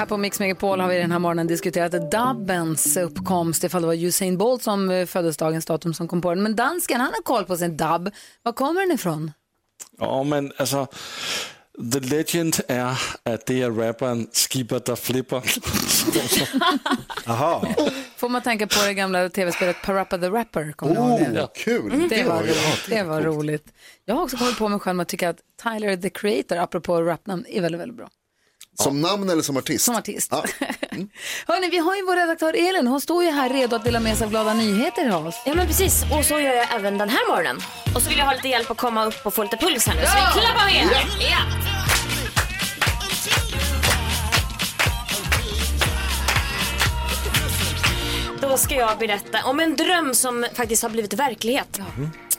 Här på Mix Megapol har vi den här morgonen diskuterat dubbens uppkomst, ifall det var Usain Bolt som eh, födelsedagens datum som kom på den. Men dansken, han har koll på sin dubb. Var kommer den ifrån? Ja, men alltså, the legend är att det är rapparen Skipper der Flipper. Aha. Får man tänka på det gamla tv-spelet Parappa the Rapper? Kommer? Oh, kul! Det var roligt. Det var roligt. Jag har också kommit på mig själv att tycka att Tyler the Creator, apropå rapnamn, är väldigt, väldigt bra. Som namn eller som artist? Som artist. Ja. Hörrni, vi har ju vår redaktör Elin. Hon står ju här redo att dela med sig av glada nyheter till oss. Ja men precis, och så gör jag även den här morgonen. Och så vill jag ha lite hjälp att komma upp och få lite puls här nu. Så vi klappar med! Ja. Då ska jag berätta om en dröm som faktiskt har blivit verklighet.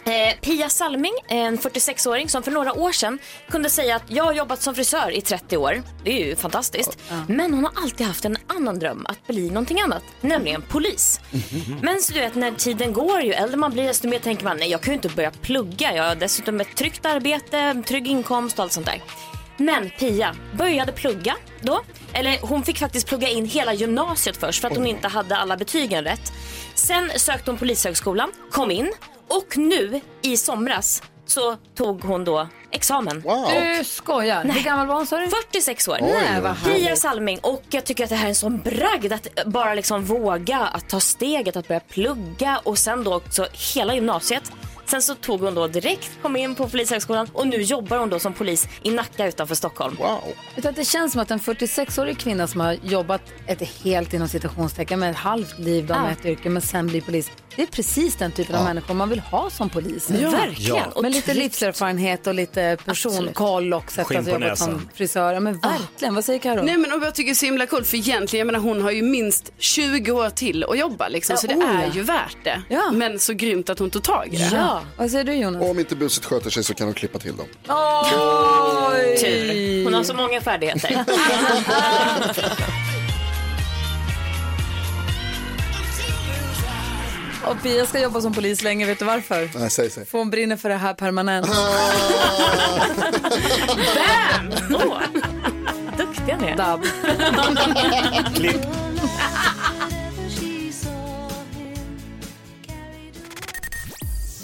Eh, Pia Salming, en 46-åring som för några år sedan kunde säga att jag har jobbat som frisör i 30 år. Det är ju fantastiskt. Men hon har alltid haft en annan dröm, att bli någonting annat, nämligen polis. Men så du vet, när tiden går, ju äldre man blir, desto mer tänker man, nej jag kan ju inte börja plugga. Jag har dessutom ett tryggt arbete, trygg inkomst och allt sånt där. Men Pia började plugga då. Eller hon fick faktiskt plugga in hela gymnasiet först för att hon inte hade alla betygen rätt. Sen sökte hon polishögskolan, kom in och nu i somras så tog hon då examen. Wow. Du skojar. Hur gammal var hon sa du? 46 år. Nej, vad. Pia Salming och jag tycker att det här är en sån bragd att bara liksom våga att ta steget att börja plugga och sen då också hela gymnasiet. Sen så tog hon då direkt, kom in på polishögskolan och nu jobbar hon då som polis i Nacka utanför Stockholm. Wow. Att det känns som att en 46-årig kvinna som har jobbat ett helt inom citationstecken med ett halvt liv då Ja. med ett yrke men sen blir polis. Det är precis den typen av människor man vill ha som polis. Verkligen. Och Med lite tryggt. livserfarenhet och lite personkoll och sätt att jobba som frisör. Ja, men verkligen. Vad säger Karo? Nej men och jag tycker det är så himla coolt för egentligen, jag menar hon har ju minst 20 år till att jobba liksom, så det oh, är ja. ju värt det. Ja. Men så grymt att hon tog tag i det. Ja. Vad säger du Jonas? Om inte buset sköter sig så kan de klippa till dem. Oj! Tur. Hon har så många färdigheter. Och Pia ska jobba som polis länge, vet du varför? Nej, säg säg. För hon brinner för det här permanent. Bam! Åh. Duktiga ni är. Dab. Klipp.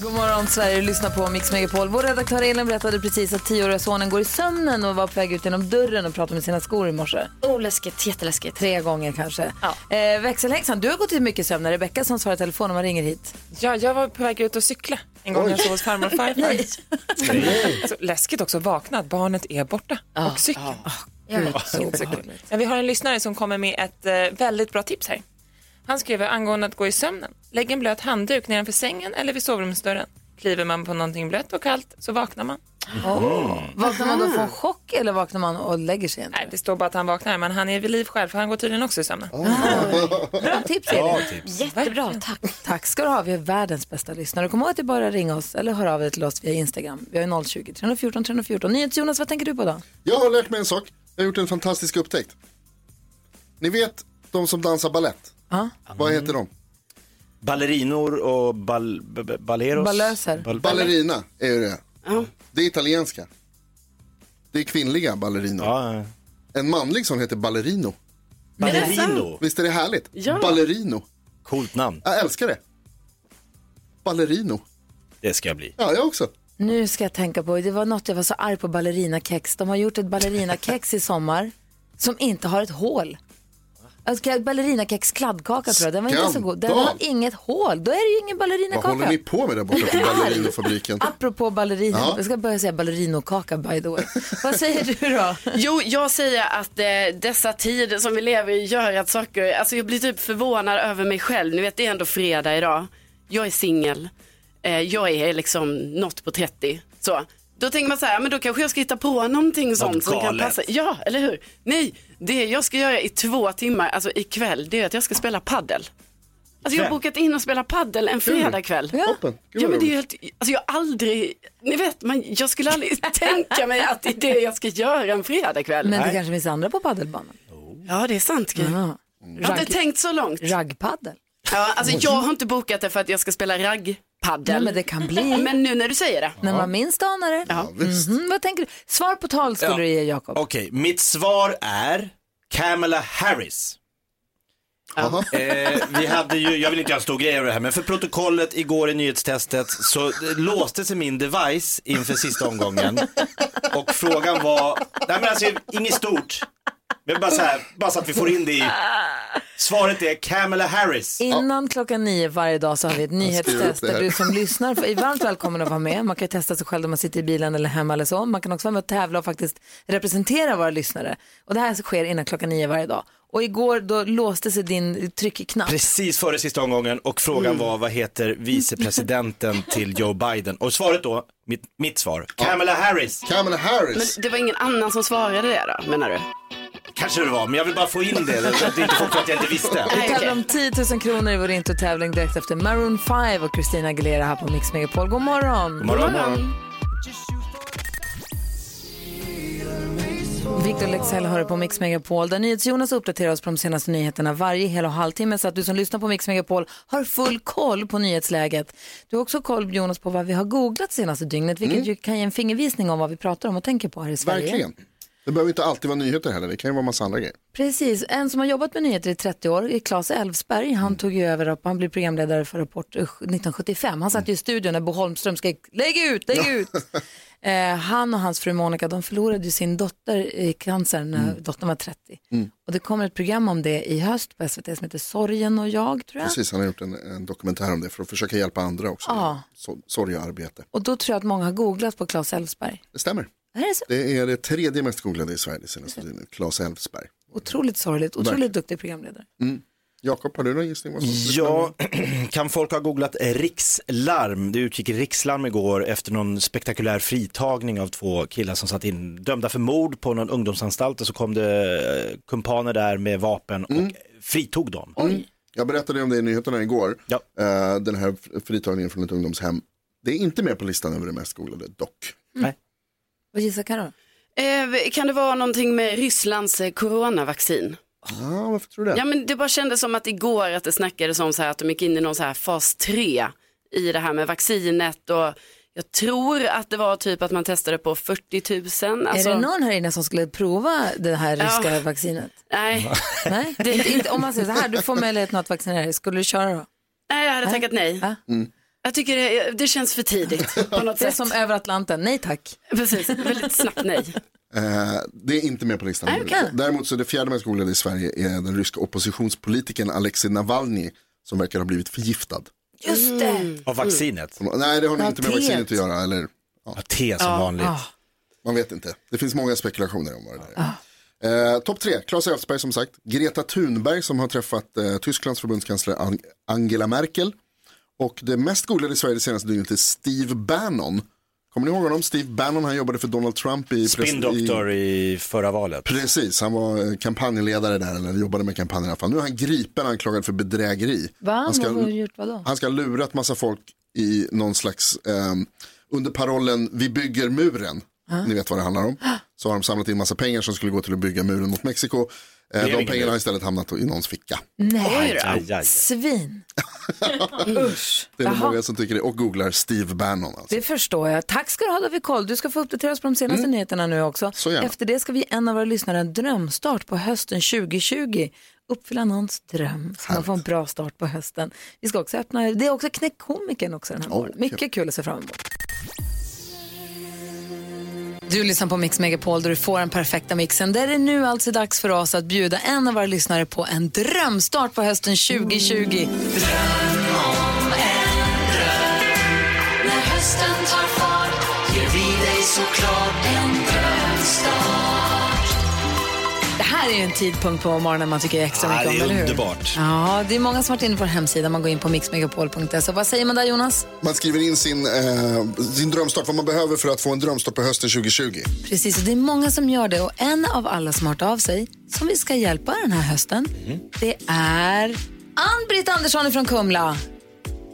God morgon Sverige, lyssna på Mix Megapol. Vår redaktör Elin berättade precis att tioåriga sonen går i sömnen och var på väg ut genom dörren och pratade med sina skor i morse. Oh, läskigt. Jätteläskigt. Tre gånger kanske. Ja. Eh, växelhäxan, du har gått i mycket sömn. Rebecka som svarar i telefon om man ringer hit. Ja, jag var på väg ut och cykla en gång jag sov hos farmor och farfar. Så läskigt också vakna, att barnet är borta och cykeln. Ja, vi har en lyssnare som kommer med ett eh, väldigt bra tips här. Han skriver angående att gå i sömnen. Lägg en blöt handduk nedanför sängen eller vid sovrumsdörren. Kliver man på någonting blött och kallt så vaknar man. Vaknar man då från chock eller vaknar man och lägger sig igen? Nej, det står bara att han vaknar, men han är vid liv själv för han går tydligen också i sömnen. Bra tips Elin. Bra tips. Jättebra, tack. Tack ska du ha. Vi är världens bästa lyssnare. Kom ihåg att det bara ringa oss eller hör av er till oss via Instagram. Vi har 020 314 314. NyhetsJonas, vad tänker du på då? Jag har lärt mig en sak. Jag har gjort en fantastisk upptäckt. Ni vet de som dansar ballett? Ja. Vad heter de? Ballerinor och ball, b- b- balleros. Ballöser. Ball, Ballerina är ju det. Det är italienska. Det är kvinnliga ballerinor. ja, En manlig som heter ballerino. ballerino. Visst är det härligt? Ja. Ballerino. Coolt namn. Jag älskar det. Ballerino. Det ska jag bli. Ja, jag också. Nu ska jag tänka på, det var något jag var så arg på ballerinakex. De har gjort ett ballerinakex i sommar som inte har ett hål. Alltså, ballerinakex kladdkaka tror jag, den var inte så god. Den har inget hål, då är det ju ingen Vad håller ballerinakaka. ni på med där borta på ballerinofabriken? Apropå ballerina, Ja. jag ska börja säga ballerinokaka by the way. Vad säger du då? Jo, jag säger att eh, dessa tider som vi lever i gör att saker, alltså jag blir typ förvånad över mig själv. Ni vet, det är ändå fredag idag. Jag är singel. Eh, jag är liksom något på 30. Så. Då tänker man så här, men då kanske jag ska hitta på någonting sånt som kan galet. passa. Ja, eller hur? Nej, det jag ska göra i två timmar, alltså ikväll, det är att jag ska spela paddel. Alltså jag har bokat in och spelat paddel en fredagkväll. Toppen. Gud, Ja vad men det är ju roligt. helt, alltså jag har aldrig, ni vet, man, jag skulle aldrig tänka mig att det är det jag ska göra en fredagkväll. Men det kanske finns andra på paddelbanan. Ja det är sant Gry. Ja. Jag har inte tänkt så långt. Raggpaddel. Ja, alltså jag har inte bokat det för att jag ska spela raggpaddel. Nej, men det kan bli. Men nu när du säger det. När man minst anar det. Ja. Visst. Mhm, vad tänker du? Svar på tal skulle Ja. du ge Jakob. Okej, mitt svar är Kamala Harris. Jaha. Eh, vi hade ju, jag vill inte göra en stor grej av det här, men för protokollet igår i nyhetstestet så låste sig min device inför sista omgången. Och frågan var, nej men alltså inget stort. Men bara så här, bara så att vi får in det i. Svaret är Kamala Harris. Innan klockan nio varje dag så har vi ett nyhetstest där du som lyssnar är varmt välkommen att vara med. Man kan testa sig själv när man sitter i bilen eller hemma eller så. Man kan också vara med och tävla och faktiskt representera våra lyssnare. Och det här sker innan klockan nio varje dag. Och igår då låste sig din tryckknapp. Precis före sista omgången och frågan var vad heter vicepresidenten till Joe Biden? Och svaret då, mitt, mitt svar, Kamala Harris. Kamala Harris. Men det var ingen annan som svarade det då, menar du? Kanske det var, men jag vill bara få in det, så att det inte folk tror att jag inte visste. Vi tävlar om 10 000 kronor i vår introtävling direkt efter Maroon 5 och Christina Aguilera här på Mix Megapol. God morgon! Morgon. Victor Lexell hör på Mix Megapol där NyhetsJonas uppdaterar oss på de senaste nyheterna varje hel och halvtimme så att du som lyssnar på Mix Megapol har full koll på nyhetsläget. Du har också koll Jonas på vad vi har googlat senaste dygnet vilket ju kan ge en fingervisning om vad vi pratar om och tänker på här i Sverige. Verkligen. Det behöver inte alltid vara nyheter heller, det kan ju vara massa andra grejer. Precis, en som har jobbat med nyheter i 30 år är Claes Elfsberg. Han tog ju över, upp- han blev programledare för Rapport eh, 1975. Han satt ju i studion när Bo Holmström skrek lägg ut, lägg ut. Eh, han och hans fru Monica, de förlorade ju sin dotter i cancer när dottern var 30. Och det kommer ett program om det i höst på SVT som heter Sorgen och jag tror jag. Precis, han har gjort en, en dokumentär om det för att försöka hjälpa andra också. Ja. Så, sorg och arbete. Och då tror jag att många har googlat på Claes Elfsberg. Det stämmer. Är det så? Det är det tredje mest googlade i Sverige senaste dygnet, Claes Elfsberg. Otroligt sorgligt, otroligt Verkligen. duktig programledare. Jakob, har du någon gissning? vad som Ja, kan folk ha googlat rikslarm? Det utgick rikslarm igår efter någon spektakulär fritagning av två killar som satt in dömda för mord på någon ungdomsanstalt och så kom det eh, kumpaner där med vapen och fritog dem. Jag berättade om det i nyheterna igår. Ja. Eh, den här fritagningen från ett ungdomshem. Det är inte med på listan över det mest googlade dock. Vad gissar Carro? Eh, kan det vara någonting med Rysslands eh, coronavaccin? Ja, varför tror du det? Ja men det bara kändes som att igår att det snackades om så här att de gick in i någon så här fas 3 i det här med vaccinet och jag tror att det var typ att man testade på 40 000. Alltså, Är det någon här inne som skulle prova det här ryska Ja. vaccinet? nej, Nej, det inte, om man säger så här, du får möjligheten att vaccinera dig, skulle du köra då? nej, jag hade tackat nej. Ja. Jag tycker det, det känns för tidigt på något Det är sätt. som över Atlanten, nej tack. Precis, väldigt snabbt nej. Eh, det är inte med på listan. Nej, okej. Däremot så är det fjärde mest googlade i Sverige är den ryska oppositionspolitikern Alexej Navalny som verkar ha blivit förgiftad. Just det. Av vaccinet. Nej, det har nog inte med vaccinet att göra. Eller, Ja, te som vanligt. man vet inte. Det finns många spekulationer om vad det där är. Eh, Topp tre, Claes Elfsberg som sagt. Greta Thunberg som har träffat eh, Tysklands förbundskansler Ang- Angela Merkel. Och det mest googlade i Sverige det senaste dygnet är Steve Bannon. Kommer ni ihåg honom? Steve Bannon, han jobbade för Donald Trump i... Spin Doctor i förra valet. Precis, han var eh, kampanjledare där, eller jobbade med kampanjen i alla fall. Nu är han gripen anklagad för bedrägeri. Va? Han ska, Vad har gjort vadå? han ska ha lurat massa folk i någon slags, ehm, under parollen vi bygger muren. Ni vet vad det handlar om. Så har de samlat in massa pengar som skulle gå till att bygga muren mot Mexiko. Eh, de pengarna har istället hamnat i någons ficka. Nej, svin. Usch. Det är nog många som tycker det och googlar Steve Bannon. Alltså. Det förstår jag. Tack ska du ha David Koll. Du ska få uppdatera oss på de senaste nyheterna nu också. Efter det ska vi en av våra lyssnare en drömstart på hösten 2020. Uppfylla någons dröm så man får en bra start på hösten. Vi ska också öppna, det är också Knäckkomikern också den här Åh, morgonen. Mycket kul att se fram emot. Du lyssnar på Mix Megapol där du får den perfekta mixen. Där är det nu alltså dags för oss att bjuda en av våra lyssnare på en drömstart på hösten 2020. Dröm om en dröm När hösten tar fart ger vi dig såklart en här är ju en tidpunkt på morgonen man tycker extra mycket det är om, eller hur? underbart. Ja, det är många som varit inne på vår hemsida. Man går in på mixmegapol.se. Vad säger man där Jonas? Man skriver in sin, eh, sin drömstart, vad man behöver för att få en drömstart på hösten 2020. Precis, och det är många som gör det. Och en av alla som har hört av sig, som vi ska hjälpa den här hösten, Mm. det är Ann-Britt Andersson från Kumla.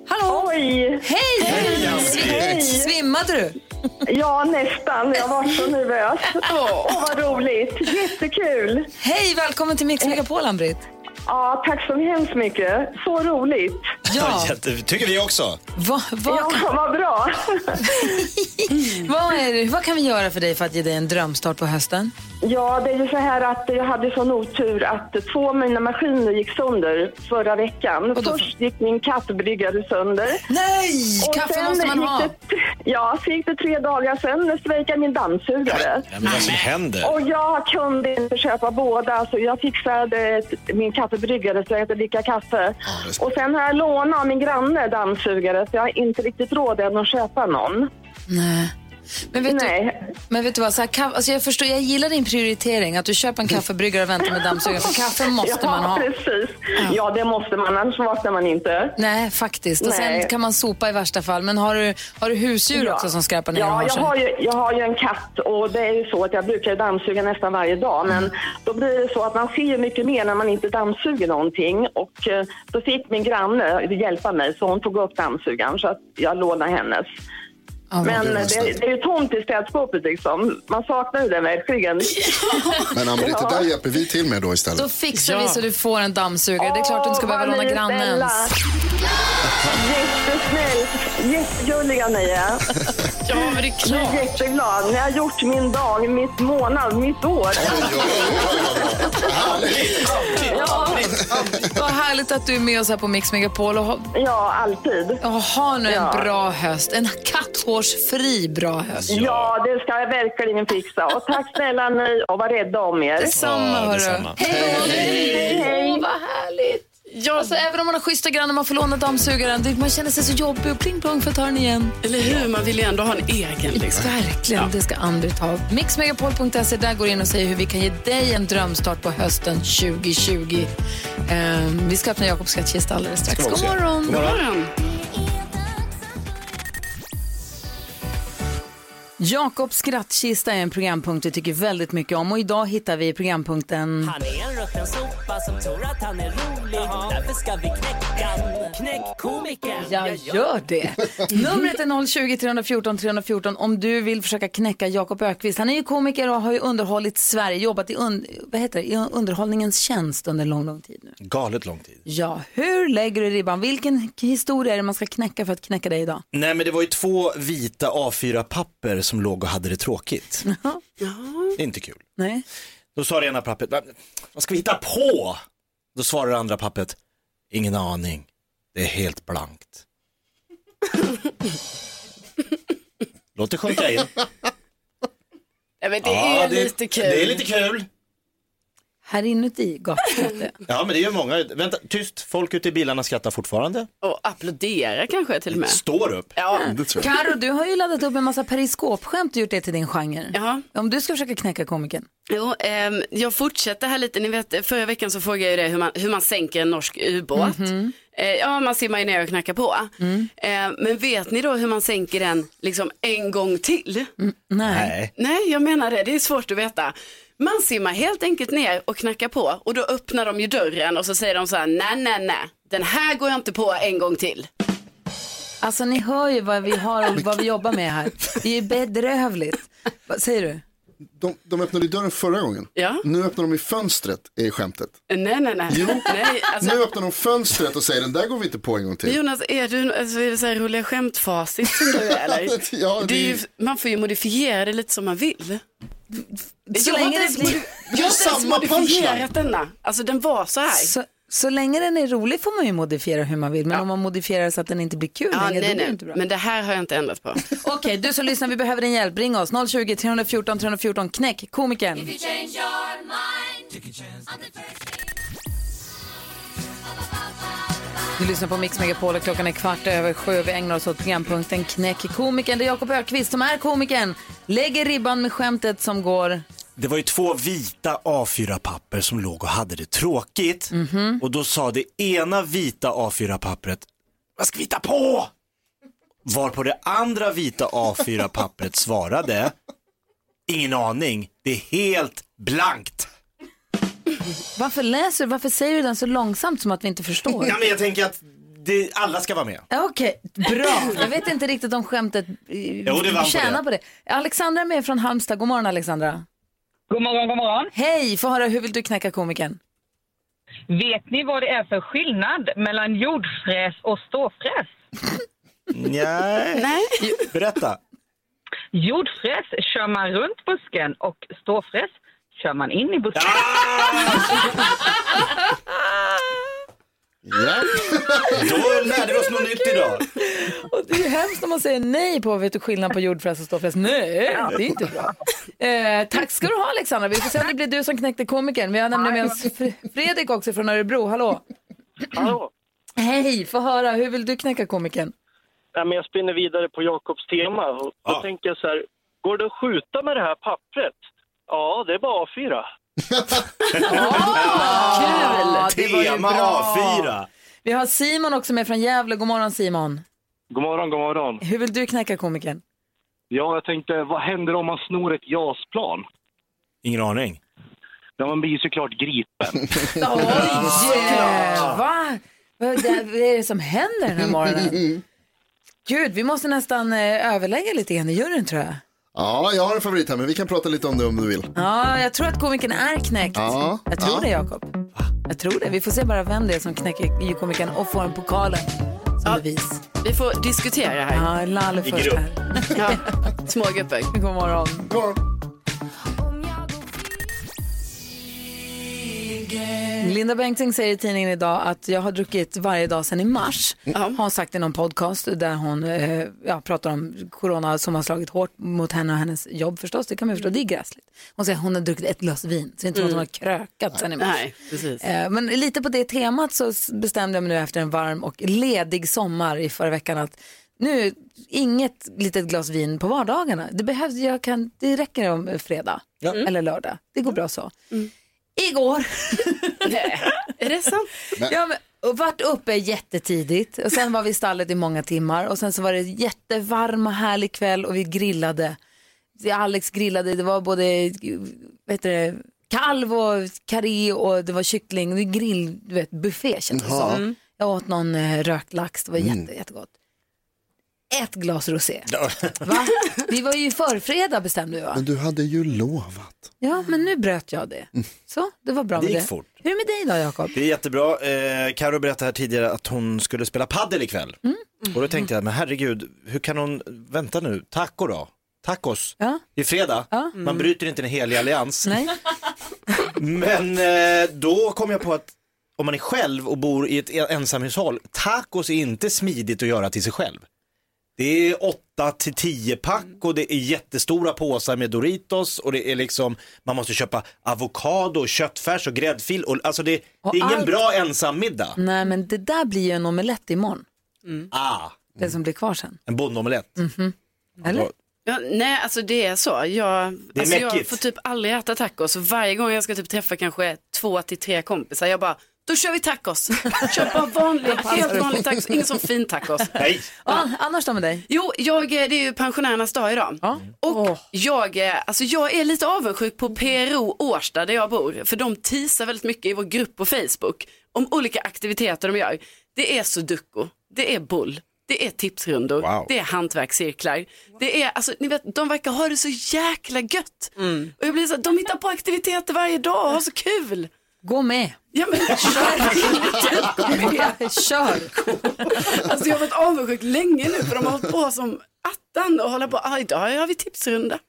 Hallå! Oj! Hej! Hej! Svimmade du? Ja, nästan. Jag var så nervös. Åh, vad roligt. Jättekul. Hej, välkommen till Mix Megapol, Ann-Britt. Ja, tack så hemskt mycket. Så roligt. Ja, Jätte, tycker vi också. vad, vad, Ja, kan, vad bra. vad, är det, vad kan vi göra för dig för att ge dig en drömstart på hösten? Ja, det är ju så här att jag hade sån otur att två av mina maskiner gick sönder förra veckan. Först gick min kaffebryggare sönder. Nej! Och Kaffe sen måste man gick ha. Det, ja, så gick det tre dagar sen strejkade min dammsugare. Ja, men vad som händer? Och jag kunde inte köpa båda, så jag fixade min kaffebryggare så jag kunde dricka kaffe. och sen har jag lånat av min granne dammsugare, så jag har inte riktigt råd än att köpa någon. Nej. Men vet, Nej. Du, men vet du vad, så här, kaff, alltså jag, förstår, jag gillar din prioritering, att du köper en kaffebryggare och väntar med dammsugaren, för kaffe måste ja, man ha. precis. Ja, det måste man, annars vaknar man inte. Nej, faktiskt. Och Nej. sen kan man sopa i värsta fall. Men har du, har du husdjur också som skräpar ner Ja, jag har, ju, jag har ju en katt och det är ju så att jag brukar dammsuga nästan varje dag. Men Mm. då blir det så att man ser mycket mer när man inte dammsuger någonting. Och eh, då fick min granne hjälpa mig så hon tog upp dammsugaren så att jag lånade hennes. Ja, Men det det, är ju tomt i städskåpet liksom. Man saknar ju det verkligen. Men Ann-Britt, det där hjälper vi till med då Då istället. fixar vi så du får en dammsugare. det är klart du inte ska behöva låna grannens. Jättesnällt. Jättegulliga ni är. Ja, men det är Jag klart. är jätteglad. Ni har gjort min dag, mitt månad, mitt år. Vad härligt att du är med oss här på Mix Megapol. Och ha, Ja, alltid. och ha nu en Ja. bra höst. En katthårsfri bra höst. Ja, det ska jag verkligen fixa. Och tack snälla ni och var rädda om er. Detsamma, Ja, hörru. detsamma. Hej! Hej, hej. Åh, vad härligt. Ja, Alltså, även om man har schyssta grannar man får låna dammsugaren, man känner sig så jobbig och pling plong för att ta den igen. eller hur? Man vill ju ändå ha en egen. Liksom. Verkligen, det ska Ann-Britt ha. Mixmegapol.se, där går in och säger hur vi kan ge dig en drömstart på hösten 2020. Ehm, vi ska öppna Jakobs skattkista alldeles strax. God också göra. morgon! God morgon. Jakobs skrattkista är en programpunkt vi tycker väldigt mycket om och idag hittar vi programpunkten Han är en rutten sopa som tror att han är rolig. Därför ska vi knäcka. Knäck komikern. Jag gör det. Numret är 020 314 314 om du vill försöka knäcka Jakob Ökvist. Han är ju komiker och har ju underhållit Sverige, jobbat i, un, vad heter det, i underhållningens tjänst under lång, lång tid nu. Galet lång tid. Ja, hur lägger du ribban? Vilken historia är det man ska knäcka för att knäcka dig idag? Nej men det var ju två vita A4-papper som låg och hade det tråkigt. Det är inte kul. Nej. Då sa det ena pappret, "Va- vad ska vi hitta på? Då svarar det andra pappret, ingen aning, det är helt blankt. Låt det sjunka in. Ja, men det Ja, är lite kul. Det är lite kul. Här inuti gapskrattar Ja men det gör många, vänta, tyst, folk ute i bilarna skrattar fortfarande. Och applådera kanske till och med. Står upp. Ja, Det tror jag. Karo, du har ju laddat upp en massa periskopskämt och gjort det till din genre. Ja. Om du ska försöka knäcka komikern. Jo, ehm, jag fortsätter här lite. Ni vet, förra veckan så frågade jag ju det hur man, hur man sänker en norsk ubåt. Eh, ja, man simmar ju ner och knackar på. Eh, men vet ni då hur man sänker den liksom en gång till? Nej. Nej. Nej, jag menar det. Det är svårt att veta. Man simmar helt enkelt ner och knackar på och då öppnar de ju dörren och så säger de så här, nej, nej, nej, den här går jag inte på en gång till. Alltså ni hör ju vad vi har och vad vi jobbar med här. Det är bedrövligt. Vad säger du? De, de öppnade ju dörren förra gången. Ja. Nu öppnar de i fönstret, är skämtet. Nej, nej, nej. Jo. nej alltså, Nu öppnar de fönstret och säger den där går vi inte på en gång till. Jonas, är du alltså, är det så här roliga skämtfacit som du är eller? Ja, det det är är- ju, man får ju modifiera det lite som man vill. Så jag länge det blir... jag har samma punchline. denna. Alltså den var så här. Så, så länge den är rolig får man ju modifiera hur man vill. Men om man modifierar så att den inte blir kul Ja, längre, då nej, blir det nej. inte bra. Men det här har jag inte ändrat på. Okej, du som lyssnar, vi behöver din hjälp. Ring oss, 020 314 314. Knäck komikern. Du lyssnar på Mix Megapol och klockan är kvart över sju. Vi ägnar oss åt programpunkten Knäck komikern. Det är Jakob Ökvist som är komikern. Lägger ribban med skämtet som går... Det var ju två vita A4-papper som låg och hade det tråkigt. Och då sa det ena vita A4-pappret, vad ska vi hitta på? Varpå det andra vita A4-pappret svarade, ingen aning, det är helt blankt. Varför läser du, varför säger du den så långsamt som att vi inte förstår? Ja, men jag tänker att det, alla ska vara med. Okej, bra. Jag vet inte riktigt om skämtet eh, Jo, det vann tjänar det. på det. Alexandra är med från Halmstad. God morgon Alexandra. God morgon, god morgon. Hej, få höra hur vill du knäcka komikern? Vet ni vad det är för skillnad mellan jordfräs och ståfräs? Nej. Nej. Berätta. Jordfräs kör man runt busken och ståfräs kör man in i busken. Ja. Då lärde vi oss något nytt idag. Och det är ju hemskt när man säger nej på vet du skillnad på jordfräs och ståfräs. Nej, det är inte bra. Eh, tack ska du ha Alexandra. Vi får se om det blir du som knäckte komikern. Vi har nämligen med oss Fr- Fredrik också från Örebro. Hallå. Hallå. Hej, få höra. Hur vill du knäcka komikern? Ja, men jag spinner vidare på Jakobs tema. Och då Ja. tänker jag så här, går det att skjuta med det här pappret? Ja, det är bara A4. Ja, det var ju Tema bra. A4. Vi har Simon också med från Gävle. God morgon Simon. God morgon, god morgon. Hur vill du knäcka komikern? Ja, jag tänkte, vad händer om man snor ett JAS-plan? Ingen aning. Ja, man blir ju såklart gripen. Yeah. Va? Vad det- vad är det som händer den här morgonen? Gud, vi måste nästan eh, överlägga lite grann i juryn tror jag. Ja, jag har en favorit här men vi kan prata lite om det om du vill. Ja, jag tror att komikern är knäckt. Ja, Jag tror ja. det, Jakob. Jag tror det. Vi får se bara vem det är som knäcker komikern och får en pokalen som Ja. bevis. Vi får diskutera här. Ja, Lalle först grupp. här. Ja. Små grupper. God morgon. Linda Bengtzing säger i tidningen idag att jag har druckit varje dag sedan i mars. Har hon sagt i någon podcast där hon eh, ja, pratar om corona som har slagit hårt mot henne och hennes jobb förstås. Det kan man förstå, det är gräsligt. Hon säger att hon har druckit ett glas vin, så det är inte att hon har krökat sen i mars. Nej, precis. Eh, Men lite på det temat så bestämde jag mig nu efter en varm och ledig sommar i förra veckan att nu, inget litet glas vin på vardagarna. Det, behövs, jag kan, det räcker om fredag eller lördag. Det går bra så. Igår, Är det sant? ja, men, och vart uppe jättetidigt. Och sen var vi i stallet i många timmar. Och sen så var det jättevarm och härlig kväll och vi grillade. Alex grillade, det var både vad heter det, kalv och karré och det var kyckling, det var grill, du vet, buffé kändes det som. Jag åt någon eh, rökt lax, det var jätte, jättegott. Ett glas rosé. Va? Vi var ju förfredag bestämde vi va? Men du hade ju lovat. Ja, men nu bröt jag det. Så, det var bra Det med gick det. fort. Hur är det med dig då, Jakob? Det är jättebra. Eh, Karo berättade här tidigare att hon skulle spela paddel ikväll. Och då tänkte jag, men herregud, hur kan hon, vänta nu, taco då? Tacos? Ja. Det är fredag, Ja. man bryter inte en helig allians. Nej? Men eh, då kom jag på att om man är själv och bor i ett ensamhushåll, tacos är inte smidigt att göra till sig själv. Det är 8 till 10 pack och det är jättestora påsar med Doritos och det är liksom, man måste köpa avokado, köttfärs och gräddfil. Och, alltså det, det Och är ingen allt- bra ensammiddag. Nej, men det där blir ju en omelett imorgon. Ah, Det som blir kvar sen. en bondomelett. Eller? Ja, nej, alltså det är så. Jag, Det är alltså jag får typ aldrig äta tacos. Varje gång jag ska typ träffa kanske två till tre kompisar, jag bara, då kör vi tacos. Kör bara vanlig, helt vanlig tacos, ingen sån fin tacos. Nej. Ja, annars då med dig? Jo, jag, eh, det är ju pensionärernas dag idag. Och jag, eh, alltså jag är lite avundsjuk på PRO Årsta där jag bor. För de teasar väldigt mycket i vår grupp på Facebook om olika aktiviteter de gör. Det är sudoku, det är boll, det är tipsrundor, Wow. det är hantverkscirklar. Det är, alltså, ni vet, de verkar ha det så jäkla gött. Och jag blir så, de hittar på aktiviteter varje dag och har så kul. Gå med. Ja men kör! Kör! Alltså jag har varit avundsjuk länge nu för de har hållit på som attan och håller på, ah, idag har vi tipsrunda.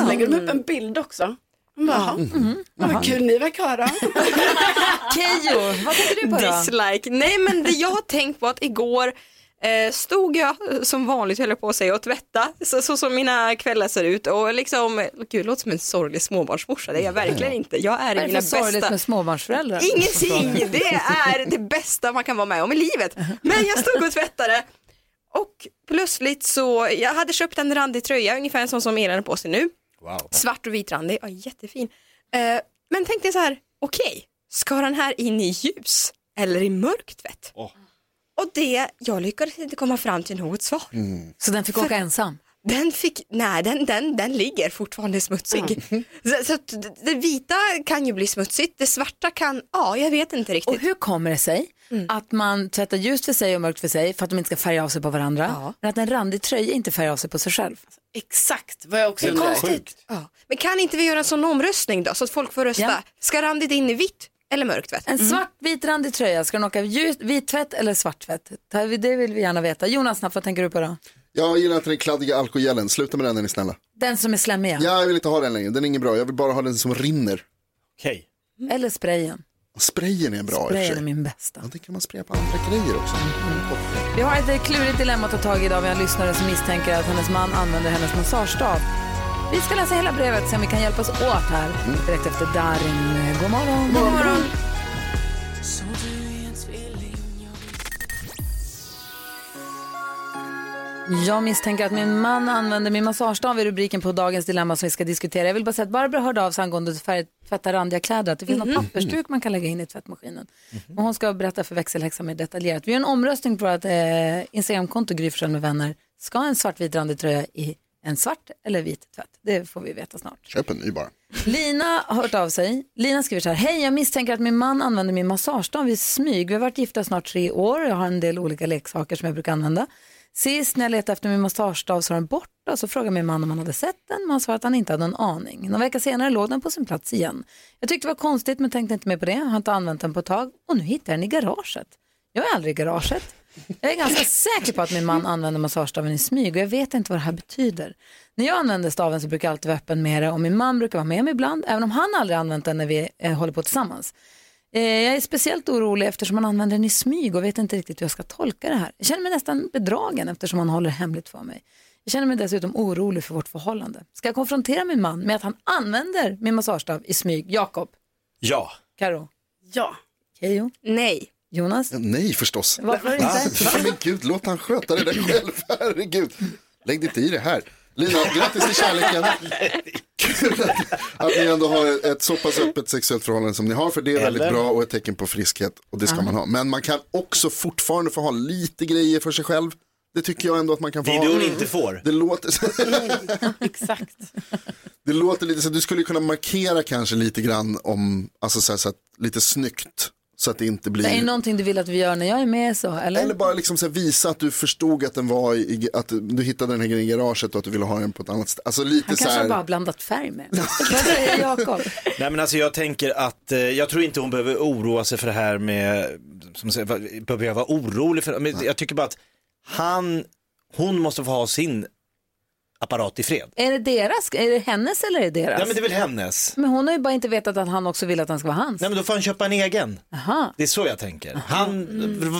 Så lägger de upp en bild också. Man bara, mm. vad kul ni verkar ha då. Keyyo, vad tänker du på då? Dislike. Nej men det jag har tänkt på att igår stod jag eh, som vanligt höll jag på att säga och tvätta så, så som mina kvällar ser ut och liksom, eh, gud låter som en sorglig småbarnsmorsa, det är jag verkligen inte. Jag är är mina för sorgligt bästa med småbarnsföräldrar? Ingenting, det är det bästa man kan vara med om i livet. Men jag stod och tvättade och plötsligt så, jag hade köpt en randig tröja, ungefär en sån som Elin har på sig nu. Wow. Svart och vitrandig, ja, jättefin. Eh, men tänkte så här, okej, ska den här in i ljus eller i mörk tvätt? Åh. Och det, jag lyckades inte komma fram till något svar. Så den fick åka ensam? Den fick, nej den, den, den ligger fortfarande smutsig. Så, så att det- vita kan ju bli smutsigt, det svarta kan, ja jag vet inte riktigt. Och hur kommer det sig att man tvättar ljust för sig och mörkt för sig för att de inte ska färga av sig på varandra, men att en randig tröja inte färgar av sig på sig själv? Exakt vad jag också Det är undrar. Ja. Men kan inte vi göra en sån omröstning då så att folk får rösta? Ja. Ska randigt in i vitt eller mörkt tvätt? En svart vit randig tröja, ska den åka ljus, vit tvätt eller svart tvätt? Det vill vi gärna veta. Jonas, snabbt, vad tänker du på då? Jag gillar inte den kladdiga alkogelen, sluta med den är ni snälla. Den som är slemmig, ja. Ja, jag vill inte ha den längre, den är ingen bra, jag vill bara ha den som rinner. Okej. Eller sprayen. Sprayen är bra Sprayen är min bästa. Ja, det kan man spraya på andra grejer också. Vi har ett klurigt dilemma att ta tag i idag. Vi har en lyssnare som misstänker att hennes man använder hennes massagestav. Vi ska läsa hela brevet så om vi kan hjälpas åt här direkt efter Darin. God morgon. God morgon. Jag misstänker att min man använder min massagestav i rubriken på dagens dilemma som vi ska diskutera. Jag vill bara säga att Barbara hörde av sig angående att färg- tvätta randiga kläder. Att det finns Mhm. någon pappersduk man kan lägga in i tvättmaskinen. Och hon ska berätta för växelhäxan mer detaljerat. Vi gör en omröstning på vårt eh, Instagramkonto Gry med vänner. Ska en svartvit randig tröja i en svart eller vit tvätt? Det får vi veta snart. Köp en ny bara. Lina har hört av sig. Lina skriver så här. Hej, jag misstänker att min man använder min massagestav i smyg. Vi har varit gifta snart tre år. Jag har en del olika leksaker som jag brukar använda. Sist när jag letade efter min massagestav så var den borta. Så frågade min man om han hade sett den. Men han svarade att han inte hade en aning. Någon vecka senare låg den på sin plats igen. Jag tyckte det var konstigt men tänkte inte mer på det. Jag har inte använt den på ett tag. Och nu hittar jag den i garaget. Jag är aldrig i garaget. Jag är ganska säker på att min man använder massagestaven i smyg och jag vet inte vad det här betyder. När jag använder staven så brukar jag alltid vara öppen med det och min man brukar vara med mig ibland, även om han aldrig använt den när vi eh, håller på tillsammans. Eh, jag är speciellt orolig eftersom han använder den i smyg och vet inte riktigt hur jag ska tolka det här. Jag känner mig nästan bedragen eftersom han håller hemligt för mig. Jag känner mig dessutom orolig för vårt förhållande. Ska jag konfrontera min man med att han använder min massagestav i smyg? Jakob, Ja. Karo, Ja. Keyyo, Nej. Jonas. Nej förstås. Varför inte? Va? Men gud, låt han sköta det där själv. Herregud. Lägg dig inte i det här. Lina, grattis till kärleken. Kul att, att ni ändå har ett så pass öppet sexuellt förhållande som ni har. För det är väldigt bra och ett tecken på friskhet. Och det ska man ha. Men man kan också fortfarande få ha lite grejer för sig själv. Det tycker jag ändå att man kan få Det är det hon inte får. Det låter, Exakt. det låter lite så du skulle kunna markera kanske lite grann om, alltså så här, så att, lite snyggt. Så att det inte blir. Det är någonting du vill att vi gör när jag är med så, eller? Eller bara liksom så här visa att du förstod att den var i, att du hittade den här grejen i garaget och att du ville ha den på ett annat ställe. Alltså lite Han så kanske här. har bara blandat färg med. Vad säger Jakob? Nej men alltså jag tänker att, eh, jag tror inte hon behöver oroa sig för det här med, som säger, behöver jag vara orolig för, men jag tycker bara att han, hon måste få ha sin apparat i fred. Är det deras? Är det hennes eller är det deras? Ja men det är väl hennes. Men hon har ju bara inte vetat att han också vill att den ska vara hans. Nej men då får han köpa en egen. Aha. Det är så jag tänker. Han,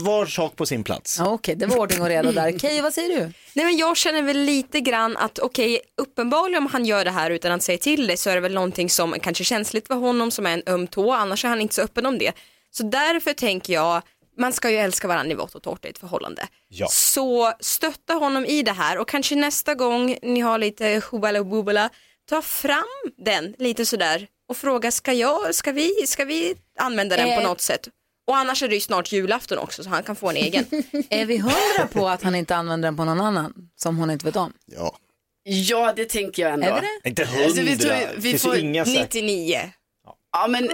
var sak på sin plats. Ja, Okej, det var ordning och reda där. Keyyo, vad säger du? Nej men jag känner väl lite grann att okej, uppenbarligen om han gör det här utan att säga till det så är det väl någonting som kanske är känsligt för honom som är en öm tå, annars är han inte så öppen om det. Så därför tänker jag, man ska ju älska varandra i vått och torrt i ett förhållande. Ja. Så stötta honom i det här och kanske nästa gång ni har lite hubala bubala, ta fram den lite sådär och fråga ska jag, ska vi, ska vi använda den Eh. på något sätt? Och annars är det ju snart julafton också så han kan få en egen. Är vi hundra på att han inte använder den på någon annan som hon inte vet om? Ja. Ja, det tänker jag ändå. Är vi det? Inte Alltså, vi hundra. tror- vi får inga säkra- 99. Ja, men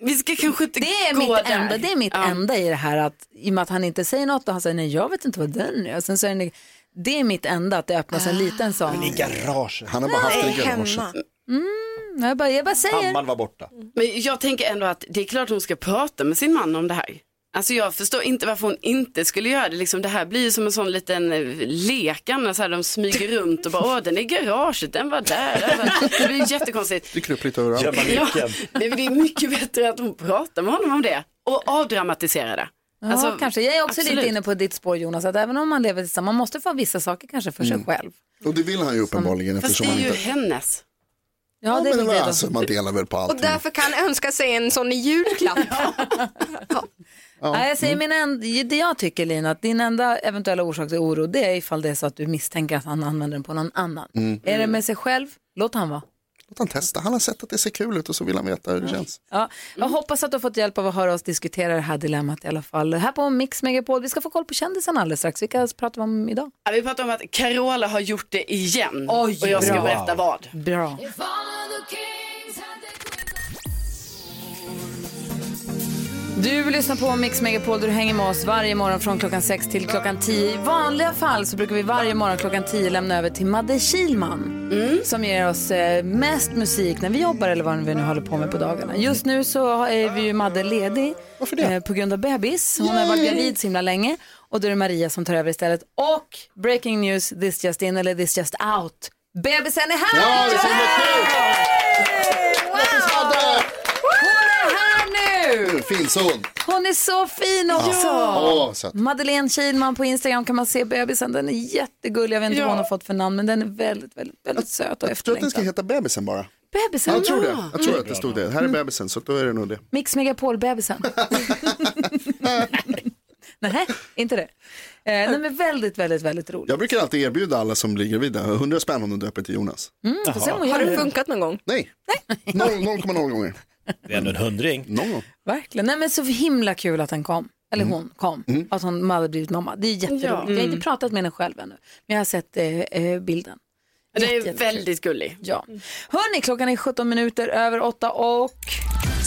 vi ska kanske inte Det är gå mitt, där. enda, det är mitt enda i det här att i och med att han inte säger något och han säger nej jag vet inte vad den är. Och sen säger ni, det är mitt enda att det öppnas en liten sån. I garaget. Han har bara haft det i garaget. Mm, jag, bara, jag bara säger. Hammaren var borta. Men jag tänker ändå att det är klart hon ska prata med sin man om det här. Alltså jag förstår inte varför hon inte skulle göra det. Liksom, det här blir ju som en sån liten eh, lek annars. Så här, de smyger runt och bara, åh den är i garaget, den var där. Alltså, det blir jättekonstigt. Dyker upp lite överallt. Ja, det är mycket bättre att hon pratar med honom om det och avdramatiserar det. Ja, Alltså, kanske. Jag är också absolut. lite inne på ditt spår Jonas, att även om man lever tillsammans, man måste få vissa saker kanske för sig Mm. själv. Och det vill han ju uppenbarligen Fast eftersom det är ju inte... hennes. Ja, Ja, det är men det alltså, man delar väl på Och allting. därför kan han önska sig en sån i julklapp. Nej, jag säger min en, det jag tycker Lina, att din enda eventuella orsak till oro det är ifall det är så att du misstänker att han använder den på någon annan. Mm. Är det med sig själv, låt han vara. låt han testa. Han har sett att det ser kul ut och så vill han veta hur det känns. Ja, jag hoppas att du har fått hjälp av att höra oss diskutera det här dilemmat i alla fall. Här på Mix Megapol, vi ska få koll på kändisarna alldeles strax. Vilka pratar vi om idag? Ja, vi pratar om att Carola har gjort det igen. Oj, och jag ska bra. berätta vad. Bra. Du vill lyssna på Mix Megapol där du hänger med oss varje morgon från klockan 6 till klockan 10. I vanliga fall så brukar vi varje morgon klockan 10 lämna över till Madde Kilman som ger oss eh, mest musik när vi jobbar eller vad vi nu håller på med på dagarna. Just nu så är vi ju Madde ledig eh, på grund av bebis. Hon har varit gravid så himla länge och då är det Maria som tar över istället. Och breaking news, this just in eller this just out. Bebisen är här! Ja, det är så! Här nu! Finns hon? Hon är så fin också. Ja. Madeleine Kilman på Instagram kan man se bebisen. Den är jättegullig. Jag vet inte Ja. vad hon har fått för namn men den är väldigt, väldigt, väldigt söt och Jag tror att den ska efterlängtad. heta bebisen bara. Bebisen, Jag tror det. ja. Jag tror att det stod det. Här är bebisen, så då är det nog det. Mix Megapol-bebisen. Nej, inte det. Eh, den är väldigt, väldigt, väldigt rolig. Jag brukar alltid erbjuda alla som blir gravida 100 spänn om de döper till Jonas. Mm, Har det funkat någon gång? Nej, Noll- 0,0 gånger. Det är ändå en hundring. Någon gång. Verkligen. Nej, men så himla kul att den kom. Eller hon kom. Att hon hade blivit mamma. Det är jätteroligt. Ja. Jag har inte pratat med henne själv ännu. Men jag har sett eh, eh, bilden. Det är Jätte- jättekul. väldigt gullig. Ja. Hörni, klockan är 17 minuter över 8 och...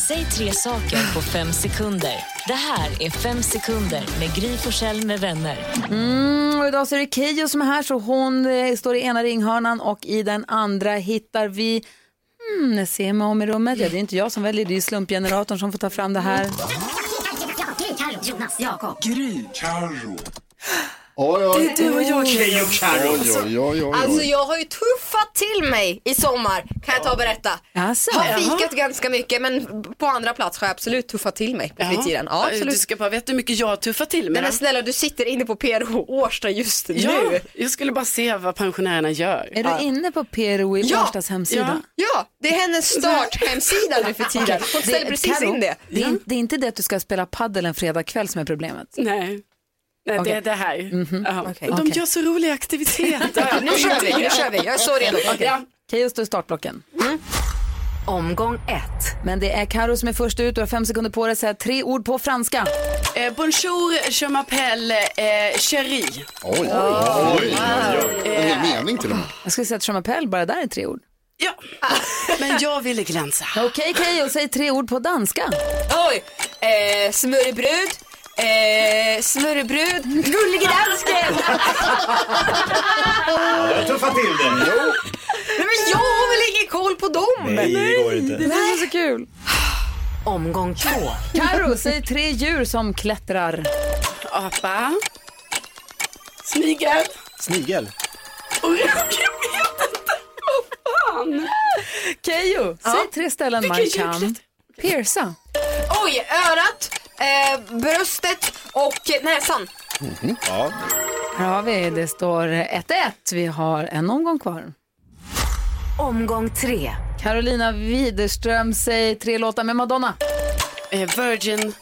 Säg tre saker på fem sekunder. Det här är Fem sekunder med Gry Forssell med vänner. Mm, och idag så är det Keyyo som är här så hon eh, står i ena ringhörnan och i den andra hittar vi Hmm, jag ser mig om i rummet. Ja, det är inte jag som väljer, det är slumpgeneratorn som får ta fram det här. Jonas, Jakob. Gry, Carro. Oj, oj. Det är du och jag, Keyyo och Carro. Alltså jag har ju tuffat till mig i sommar kan jag ta och berätta. Alltså, Har fikat ganska mycket men på andra plats har jag absolut tuffat till mig på fritiden. Ja, Du absolut. ska bara veta hur mycket jag tuffar till Nej med. men snälla du sitter inne på PRH Årsta just Ja, nu. jag skulle bara se vad pensionärerna gör. är du inne på PRO i Ja, Årstas hemsida? Ja, det är hennes starthemsida nu för tiden. Hon ställer precis Karo, in det. Det är, det är inte det att du ska spela paddel en fredagkväll som är problemet. Nej. Nej, Okej. det är det här. Ja. Okej. De Okej. gör så roliga aktiviteter. Nu kör vi, nu kör vi. Jag är så redo. Ja. Keyyo står i startblocken. Omgång ett. Men det är Karo som är först ut och har fem sekunder på dig att säga tre ord på franska. Eh, bonjour, je m'appelle eh, Cherie. Oj, oj, oj. En hel mening till och med. Jag skulle säga att Chamapelle bara där är tre ord. Ja, men jag ville glänsa. Okej Keyyo, säg tre ord på danska. Oj, eh, smörrebröd, eh, smörrebröd, gullige dansken. Jag tuffar till det. Nej men jag har väl ingen koll på dem. Nej, det går inte. Det är så kul. Omgång två. Karo, säg tre djur som klättrar. Apa. Snigel. Snigel. Och jag vet inte. Vad fan. Keyyo, säg tre ställen man kan pierca. Oj, örat, eh, bröstet och näsan. Ja. Här har vi, det står 1-1. Vi har en omgång kvar. Omgång tre. Carolina Widerström, säg tre låtar med Madonna. Eh, Virgin,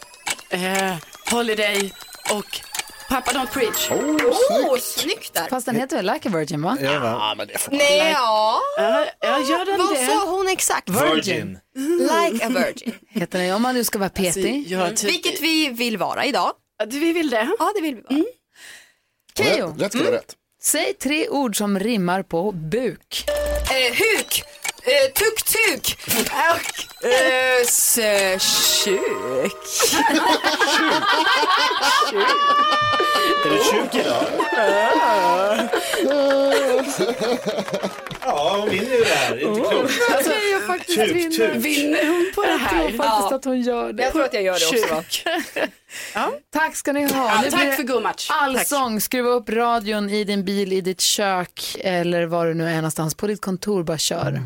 eh, Holiday och Papa Don't Preach. Åh, oh, snyggt där. Fast den heter väl Like a Virgin va? Ja, men det får... Nej, ja. Ja, ja, gör den Vad det? sa hon exakt? Virgin. Like a virgin. Heter den, om man nu ska vara petig. Ja, typ. Vilket vi vill vara idag. Ja, Vi vill det. Ja, det vill vi vara. Keyyo, rätt ska vara rätt. säg tre ord som rimmar på buk. Eh, huk, eh, tuk-tuk och eh, s- kuk. Är det tjuk idag? Ja, hon vinner ju det här. Inte klokt. Alltså, faktiskt Tuk, vinner. hon på det Jag tror här? faktiskt Ja. att hon gör det. Jag tror att jag gör det också. Tack ska ni ha. Ja, tack det för god match. Allsång, skruva upp radion i din bil, i ditt kök eller var du nu är någonstans. På ditt kontor, bara kör.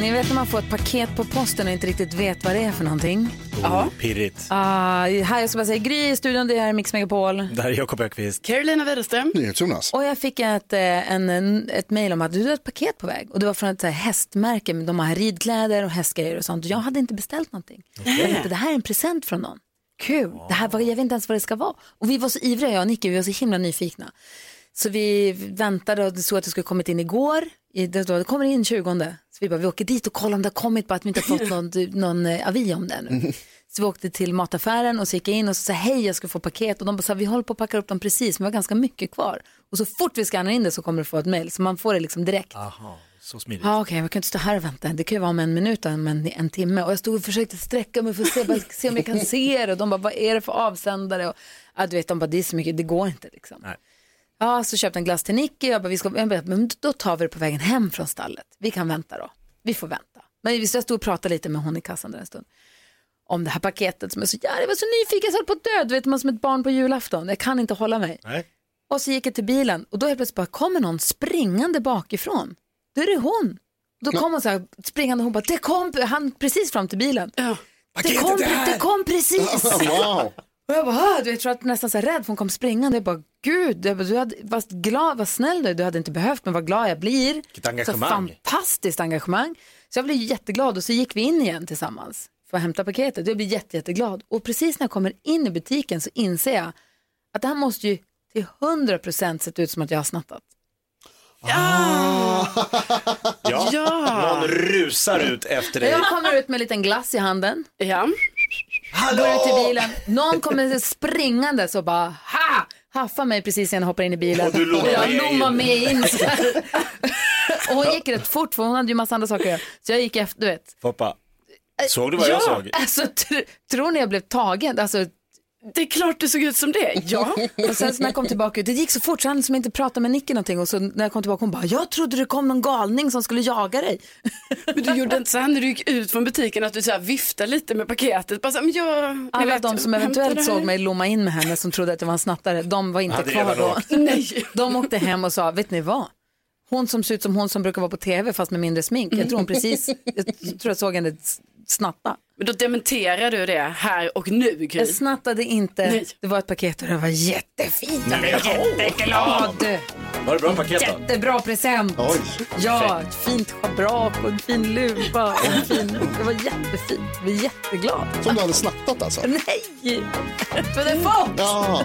Ni vet när man får ett paket på posten och inte riktigt vet vad det är för någonting. Ja. Pirrigt. Ah, här jag ska bara säga, Gry i studion, det här är Mix Megapol. Det här är Jakob Ökvist. Carolina Widerström. Jonas. Och jag fick ett, eh, en, en, ett mejl om att du har ett paket på väg. Och det var från ett så här, hästmärke, med de har ridkläder och hästgrejer och sånt. Jag hade inte beställt någonting. Jag tänkte, det här är en present från någon. kul. Det här var, jag vet inte ens vad det ska vara. Och vi var så ivriga, jag och Nicky, vi var så himla nyfikna. Så vi väntade och såg att det skulle kommit in igår. I, det, det kommer in 20. Så vi bara, vi åker dit och kollar om det har kommit, bara att vi inte har fått någon, någon eh, avi om det ännu. Så vi åkte till mataffären och så gick jag in och så sa hej jag ska få paket och de sa vi håller på att packa upp dem precis men vi har ganska mycket kvar. Och så fort vi skannar in det så kommer du få ett mail så man får det liksom direkt. Aha, så smidigt. Ja okej, jag kan inte stå här och vänta. Det kan ju vara om en minut men en, en timme. Och jag stod och försökte sträcka mig för att se, bara, se om jag kan se det. Och de bara, vad är det för avsändare? Och, ja, du vet, de bara, det är så mycket, det går inte liksom. Nej. Ja, så köpte en glass till Nicky. Jag bara, vi ska, jag bara, men då tar vi det på vägen hem från stallet. Vi kan vänta då. Vi får vänta. Men jag stod och pratade lite med hon i kassan där en stund. Om det här paketet som är så, ja, jag var så nyfiken, jag höll på att dö. Du vet man som ett barn på julafton. Jag kan inte hålla mig. Nej. Och så gick jag till bilen och då helt plötsligt bara kommer någon springande bakifrån. Då är det hon. Då kom hon så här springande och hon bara, det kom, han precis fram till bilen. Det Paketet kom, här. det kom precis. Wow. Och jag bara, "Ah", du vet, jag tror att nästan så här rädd för hon kom springande. Jag bara, gud, jag bara, du hade, var glad, var snäll du, du hade inte behövt, men vad glad jag blir. Vilket engagemang. Så fantastiskt engagemang. Så jag blev jätteglad och så gick vi in igen tillsammans för att hämta paketet. Jag blir jätte, jätteglad. Och precis när jag kommer in i butiken så inser jag att det här måste ju till 100% sett ut som att jag har snattat. Ja. Ja. Någon rusar ut efter dig. Jag kommer ut med en liten glass i handen. Ja. Går ut till bilen. Någon kommer springande så bara ha! Haffar mig precis innan jag hoppar in i bilen. Och lommar jag lommar med in. så här. och hon gick rätt fort för hon hade ju massa andra saker att göra. Så jag gick efter, du vet. Foppa, såg du vad ja, jag såg? Alltså, tr- tror ni jag blev tagen? Alltså, Det är klart det såg ut som det. Ja. och sen så när jag kom tillbaka, det gick så fort så han som inte pratade med Nicky någonting och så när jag kom tillbaka hon bara, jag trodde det kom någon galning som skulle jaga dig. Men du gjorde inte så här när du gick ut från butiken att du så här viftade lite med paketet. Bara så här, men jag, Alla vet, de som eventuellt såg mig lomma in med henne som trodde att jag var en snattare, de var inte Hade kvar då. Nej. De åkte hem och sa, vet ni vad? Hon som ser ut som hon som brukar vara på tv fast med mindre smink. Jag tror hon precis, jag tror jag såg henne snatta. Men då dementerar du det här och nu Gry. Jag snattade inte, Nej. det var ett paket och det var jättefint. Jag blev jätteglad. Var det bra paket då? Jättebra present. Oj. Ja, ett fint schabrak och en fin luva. Och en fin, det var jättefint. Jag blev jätteglad. Som du hade snattat alltså? Nej, för det var Ja.